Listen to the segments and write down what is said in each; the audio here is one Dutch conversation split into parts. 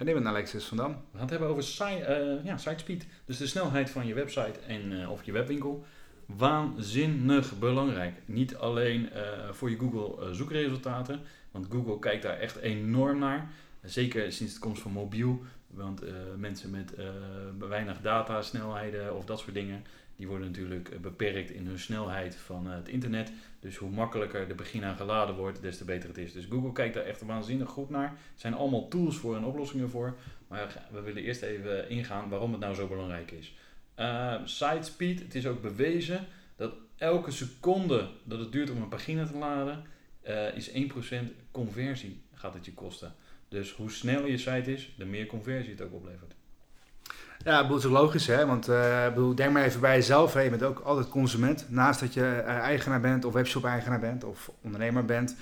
En ik ben Alexis van Dam. We gaan het hebben over si uh, ja, sitespeed. Dus de snelheid van je website en, uh, of je webwinkel. Waanzinnig belangrijk. Niet alleen uh, voor je Google zoekresultaten. Want Google kijkt daar echt enorm naar. Zeker sinds de komst van mobiel. Want mensen met weinig datasnelheden of dat soort dingen die worden natuurlijk eh, beperkt in hun snelheid van eh, het internet. Dus hoe makkelijker de beginnaar geladen wordt, des te beter het is. Dus Google kijkt daar echt waanzinnig goed naar. Er zijn allemaal tools voor en oplossingen voor. Maar we willen eerst even ingaan waarom het nou zo belangrijk is. Uh, site speed, het is ook bewezen dat elke seconde dat het duurt om een pagina te laden, is 1% conversie gaat het je kosten. Dus hoe sneller je site is, de meer conversie het ook oplevert. Ja, dat is ook logisch, hè? Want uh, bedoel, denk maar even bij jezelf. Hè? Je bent ook altijd consument. Naast dat je uh, eigenaar bent of webshop-eigenaar bent of ondernemer bent. Uh,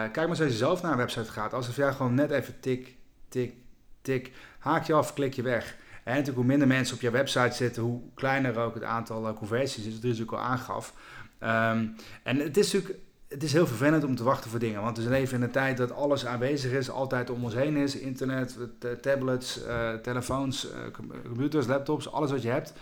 kijk maar eens als je zelf naar een website gaat. Als er gewoon net even tik, tik, tik. Haak je af, klik je weg. En natuurlijk hoe minder mensen op je website zitten, hoe kleiner ook het aantal conversies is. Dat is natuurlijk al aangaf. Um, en het is natuurlijk het is heel vervelend om te wachten voor dingen. Want we leven in een tijd dat alles aanwezig is, altijd om ons heen is. Internet, tablets, uh, telefoons, uh, computers, laptops, alles wat je hebt.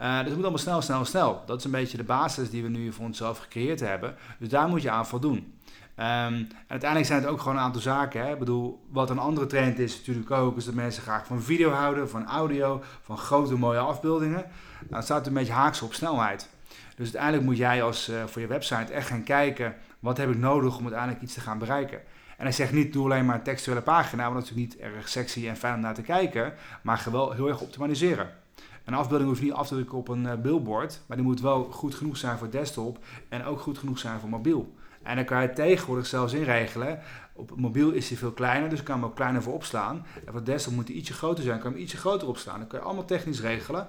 Uh, dus het moet allemaal snel, snel, snel. Dat is een beetje de basis die we nu voor onszelf gecreëerd hebben. Dus daar moet je aan voldoen. Um, en uiteindelijk zijn het ook gewoon een aantal zaken. Hè? Ik bedoel, wat een andere trend is natuurlijk ook, is dat mensen graag van video houden, van audio, van grote mooie afbeeldingen. Nou, het staat een beetje haaks op snelheid. Dus uiteindelijk moet jij als, voor je website echt gaan kijken wat heb ik nodig om uiteindelijk iets te gaan bereiken? En hij zegt niet, doe alleen maar een textuele pagina, want dat is natuurlijk niet erg sexy en fijn om naar te kijken, maar wel heel erg optimaliseren. Een afbeelding hoef niet af te drukken op een uh, billboard, maar die moet wel goed genoeg zijn voor desktop en ook goed genoeg zijn voor mobiel. En dan kan je tegenwoordig zelfs inregelen. Op mobiel is hij veel kleiner, dus kan hem ook kleiner voor opslaan. En voor desktop moet hij ietsje groter zijn, kan hem ietsje groter opslaan. Dat kan je allemaal technisch regelen.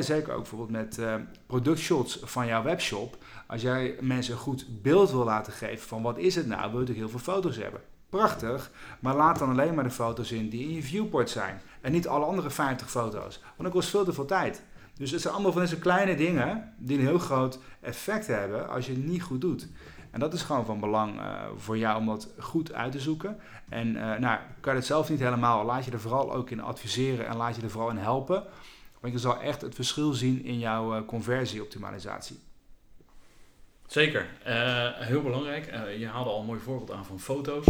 Zeker ook bijvoorbeeld met uh, productshots van jouw webshop. Als jij mensen een goed beeld wil laten geven van wat is het nou, wil je natuurlijk heel veel foto's hebben. Prachtig, maar laat dan alleen maar de foto's in die in je viewport zijn. En niet alle andere 50 foto's, want dat kost veel te veel tijd. Dus het zijn allemaal van deze kleine dingen die een heel groot effect hebben als je het niet goed doet. En dat is gewoon van belang uh, voor jou om dat goed uit te zoeken. En uh, nou, kan je het zelf niet helemaal, laat je er vooral ook in adviseren en laat je er vooral in helpen. Want je zal echt het verschil zien in jouw uh, conversieoptimalisatie. Zeker, heel belangrijk. je haalde al een mooi voorbeeld aan van foto's.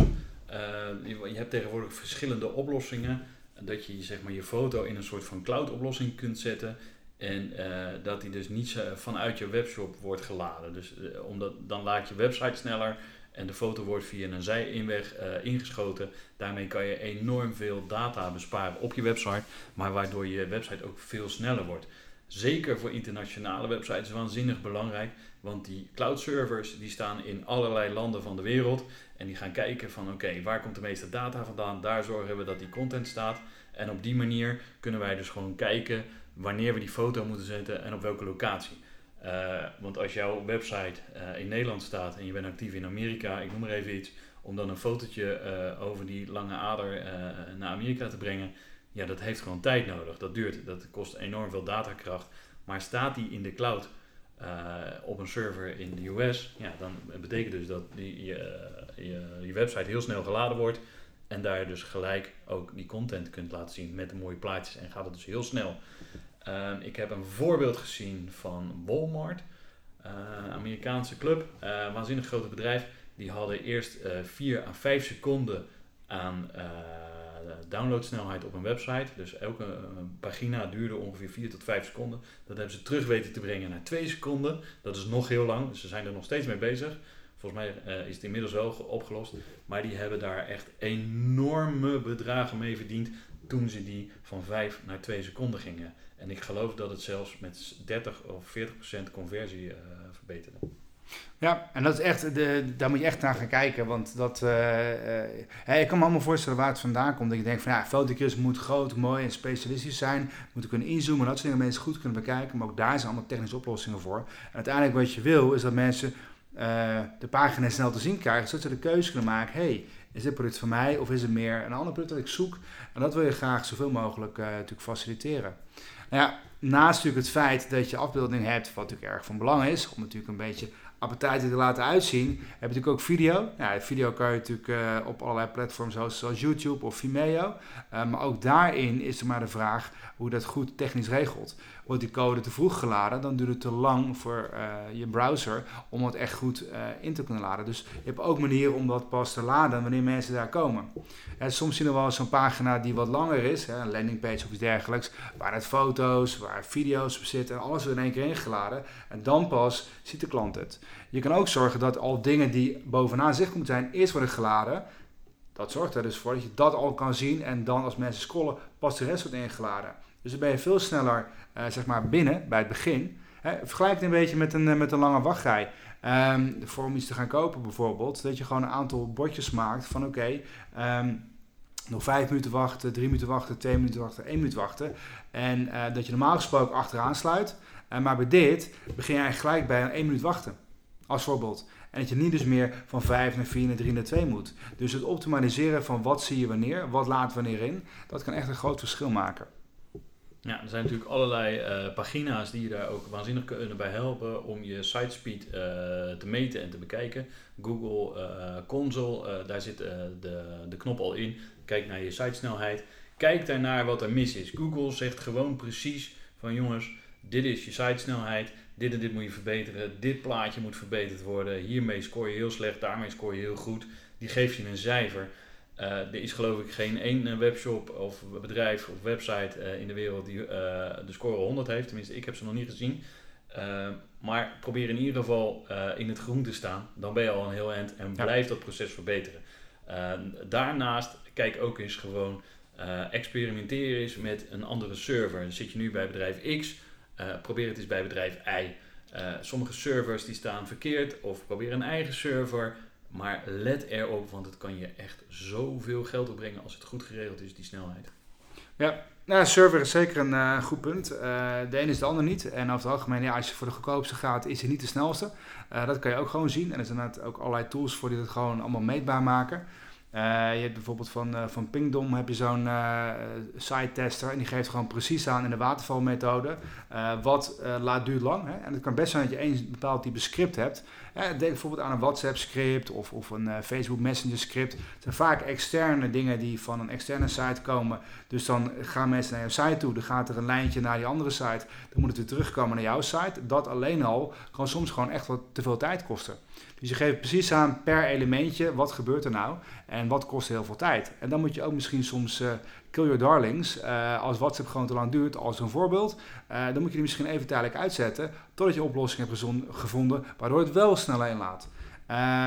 Je, hebt tegenwoordig verschillende oplossingen. Dat je zeg maar, je foto in een soort van cloud oplossing kunt zetten. En uh, dat die dus niet vanuit je webshop wordt geladen. Dus uh, omdat, dan laat je website sneller en de foto wordt via een zijinweg uh, ingeschoten. Daarmee kan je enorm veel data besparen op je website, maar waardoor je website ook veel sneller wordt. Zeker voor internationale websites waanzinnig belangrijk, want die cloud servers die staan in allerlei landen van de wereld en die gaan kijken van oké, waar komt de meeste data vandaan? Daar zorgen we dat die content staat. En op die manier kunnen wij dus gewoon kijken wanneer we die foto moeten zetten en op welke locatie. Uh, want als jouw website uh, in Nederland staat en je bent actief in Amerika, ik noem maar even iets, om dan een fotootje uh, over die lange ader naar Amerika te brengen, ja, dat heeft gewoon tijd nodig. Dat duurt, dat kost enorm veel datakracht. Maar staat die in de cloud op een server in de US, ja, dan betekent dus dat die, je, je, je website heel snel geladen wordt. En daar dus gelijk ook die content kunt laten zien met de mooie plaatjes. En gaat het dus heel snel. Uh, ik heb een voorbeeld gezien van Walmart. Uh, Amerikaanse club. Uh, waanzinnig grote bedrijf. Die hadden eerst 4 à 5 seconden aan downloadsnelheid op een website. Dus elke pagina duurde ongeveer 4 tot 5 seconden. Dat hebben ze terug weten te brengen naar 2 seconden. Dat is nog heel lang. Dus ze zijn er nog steeds mee bezig. Volgens mij uh, is het inmiddels wel opgelost. Maar die hebben daar echt enorme bedragen mee verdiend toen ze die van 5 naar 2 seconden gingen. En ik geloof dat het zelfs met 30 of 40 procent conversie verbeterde. Ja, en dat is echt, de, daar moet je echt naar gaan kijken. Want dat, uh, ik kan me allemaal voorstellen waar het vandaan komt. Dat je denkt van ja, foto's moet groot, mooi en specialistisch zijn. Moeten kunnen inzoomen, dat soort dingen mensen goed kunnen bekijken. Maar ook daar zijn allemaal technische oplossingen voor. En uiteindelijk wat je wil, is dat mensen uh, de pagina snel te zien krijgen. Zodat ze de keuze kunnen maken. hey, is dit product van mij of is het meer een ander product dat ik zoek? En dat wil je graag zoveel mogelijk natuurlijk faciliteren. Nou ja, naast natuurlijk het feit dat je afbeelding hebt, wat natuurlijk erg van belang is, om natuurlijk een beetje appetijten te laten uitzien, heb je natuurlijk ook video. Ja, video kan je natuurlijk uh, op allerlei platforms zoals, YouTube of Vimeo. Uh, maar ook daarin is er maar de vraag hoe dat goed technisch regelt. Wordt die code te vroeg geladen, dan duurt het te lang voor uh, je browser om het echt goed in te kunnen laden. Dus je hebt ook manieren om dat pas te laden wanneer mensen daar komen. En soms zien we wel zo'n pagina die wat langer is, hè, een landingpage of iets dergelijks, waar het foto's, waar video's op zitten en alles er in één keer ingeladen. En dan pas ziet de klant het. Je kan ook zorgen dat al dingen die bovenaan zichtbaar moeten zijn, eerst worden geladen. Dat zorgt er dus voor dat je dat al kan zien en dan als mensen scrollen, pas de rest wordt ingeladen. Dus dan ben je veel sneller uh, zeg maar binnen bij het begin. Hè, vergelijk het een beetje met een, eh, met een lange wachtrij. Um, voor om iets te gaan kopen bijvoorbeeld. Dat je gewoon een aantal bordjes maakt van oké, um, nog vijf minuten wachten, drie minuten wachten, twee minuten wachten, één minuut wachten. En uh, dat je normaal gesproken achteraan sluit. Maar bij dit begin je eigenlijk gelijk bij een één minuut wachten. Als voorbeeld. En dat je niet dus meer van 5 naar 4 naar 3 naar 2 moet. Dus het optimaliseren van wat zie je wanneer, wat laat wanneer in, dat kan echt een groot verschil maken. Ja, er zijn natuurlijk allerlei uh, pagina's die je daar ook waanzinnig kunnen bij helpen om je site speed uh, te meten en te bekijken. Google uh, Console, daar zit de, de knop al in. Kijk naar je sitesnelheid. Kijk daarnaar wat er mis is. Google zegt gewoon precies van jongens, dit is je sitesnelheid dit en dit moet je verbeteren, dit plaatje moet verbeterd worden, hiermee scoor je heel slecht, daarmee scoor je heel goed. Die geeft je een cijfer. Uh, er is geloof ik geen één webshop of bedrijf of website uh, in de wereld die uh, de score 100 heeft. Tenminste, ik heb ze nog niet gezien. maar probeer in ieder geval in het groen te staan. Dan ben je al een heel eind en ja. blijf dat proces verbeteren. daarnaast kijk ook eens gewoon, experimenteer eens met een andere server. Dan zit je nu bij bedrijf X probeer het eens bij bedrijf Y. Uh, sommige servers die staan verkeerd of probeer een eigen server. Maar let erop, want het kan je echt zoveel geld opbrengen als het goed geregeld is, die snelheid. Ja, nou, server is zeker een uh, goed punt. De ene is de ander niet. En over het algemeen, ja, als je voor de goedkoopste gaat, is hij niet de snelste. Dat kan je ook gewoon zien. En er zijn ook allerlei tools voor die dat gewoon allemaal meetbaar maken. Uh, je hebt bijvoorbeeld van, uh, van Pingdom heb je zo'n uh, site tester en die geeft gewoon precies aan in de watervalmethode wat laat duurt lang. Hè? En het kan best zijn dat je één bepaald type script hebt. denk bijvoorbeeld aan een WhatsApp script of, of een Facebook Messenger script. Het zijn vaak externe dingen die van een externe site komen. Dus dan gaan mensen naar jouw site toe, dan gaat er een lijntje naar die andere site, dan moet het weer terugkomen naar jouw site. Dat alleen al kan soms gewoon echt wat te veel tijd kosten. Dus je geeft precies aan per elementje wat gebeurt er nou en wat kost heel veel tijd. En dan moet je ook misschien soms uh, kill your darlings. Uh, als WhatsApp gewoon te lang duurt, als een voorbeeld, uh, dan moet je die misschien even tijdelijk uitzetten totdat je oplossing hebt gevonden waardoor het wel sneller inlaat.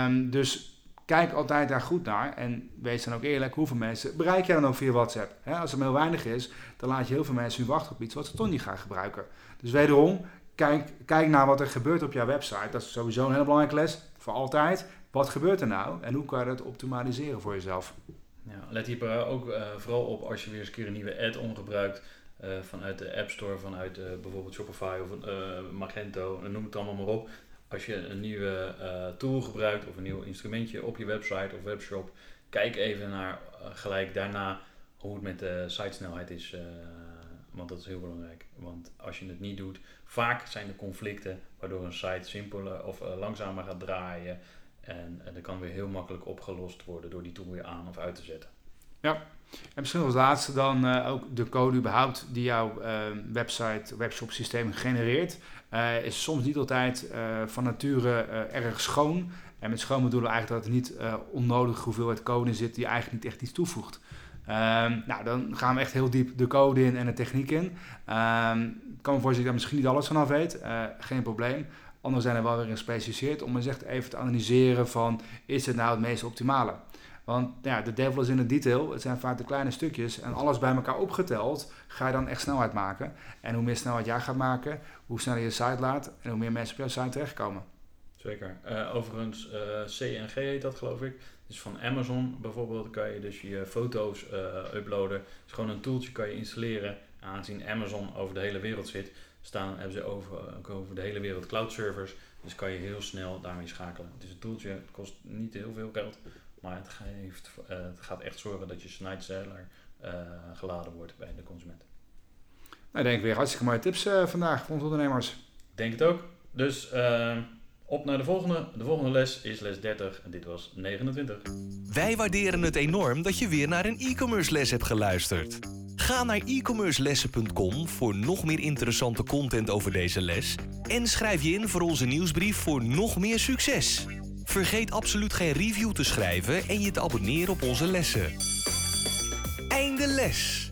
Um, dus kijk altijd daar goed naar en wees dan ook eerlijk hoeveel mensen bereik je dan ook via WhatsApp. Als het heel weinig is, dan laat je heel veel mensen nu wachten op iets wat ze toch niet gaan gebruiken. Dus wederom, kijk, kijk naar wat er gebeurt op jouw website. Dat is sowieso een hele belangrijke les voor altijd. Wat gebeurt er nou en hoe kan je dat optimaliseren voor jezelf? Ja, let hier ook uh, vooral op als je weer eens een keer een nieuwe add-on gebruikt uh, vanuit de App Store, vanuit uh, bijvoorbeeld Shopify of Magento, noem het allemaal maar op. Als je een nieuwe tool gebruikt of een nieuw instrumentje op je website of webshop, kijk even naar gelijk daarna hoe het met de sitesnelheid is. Want dat is heel belangrijk. Want als je het niet doet, vaak zijn er conflicten waardoor een site simpeler of uh, langzamer gaat draaien. En, dat kan weer heel makkelijk opgelost worden door die tool weer aan of uit te zetten. Ja, en misschien als laatste dan uh, ook de code überhaupt die jouw uh, website, webshop systeem genereert. is soms niet altijd van nature erg schoon. En met schoon bedoelen eigenlijk dat er niet onnodig hoeveelheid code in zit die eigenlijk niet echt iets toevoegt. Um, nou, dan gaan we echt heel diep de code in en de techniek in. Um, ik kan me dat ik daar misschien niet alles vanaf weet. Uh, geen probleem. Anderen zijn er wel weer gespecialiseerd om eens echt even te analyseren van... is het nou het meest optimale? Want ja, de devil is in het detail. Het zijn vaak de kleine stukjes. En alles bij elkaar opgeteld ga je dan echt snelheid maken. En hoe meer snelheid jij gaat maken, hoe sneller je site laat... en hoe meer mensen op jouw site terechtkomen. Zeker. Uh, overigens, uh, CNG heet dat geloof ik. Dus van Amazon bijvoorbeeld kan je dus je foto's uh, uploaden. Het is gewoon een tooltje kan je installeren. Aangezien Amazon over de hele wereld zit, staan, hebben ze over, over de hele wereld cloud servers. Dus kan je heel snel daarmee schakelen. Het is een tooltje, het kost niet heel veel geld. Maar het, geeft, het gaat echt zorgen dat je sneller geladen wordt bij de consument. Nou, denk ik weer hartstikke mooie tips vandaag voor onze ondernemers. Denk het ook. Dus uh, op naar de volgende. De volgende les is les 30 en dit was 29. Wij waarderen het enorm dat je weer naar een e-commerce les hebt geluisterd. Ga naar e-commercelessen.com voor nog meer interessante content over deze les en schrijf je in voor onze nieuwsbrief voor nog meer succes. Vergeet absoluut geen review te schrijven en je te abonneren op onze lessen. Einde les!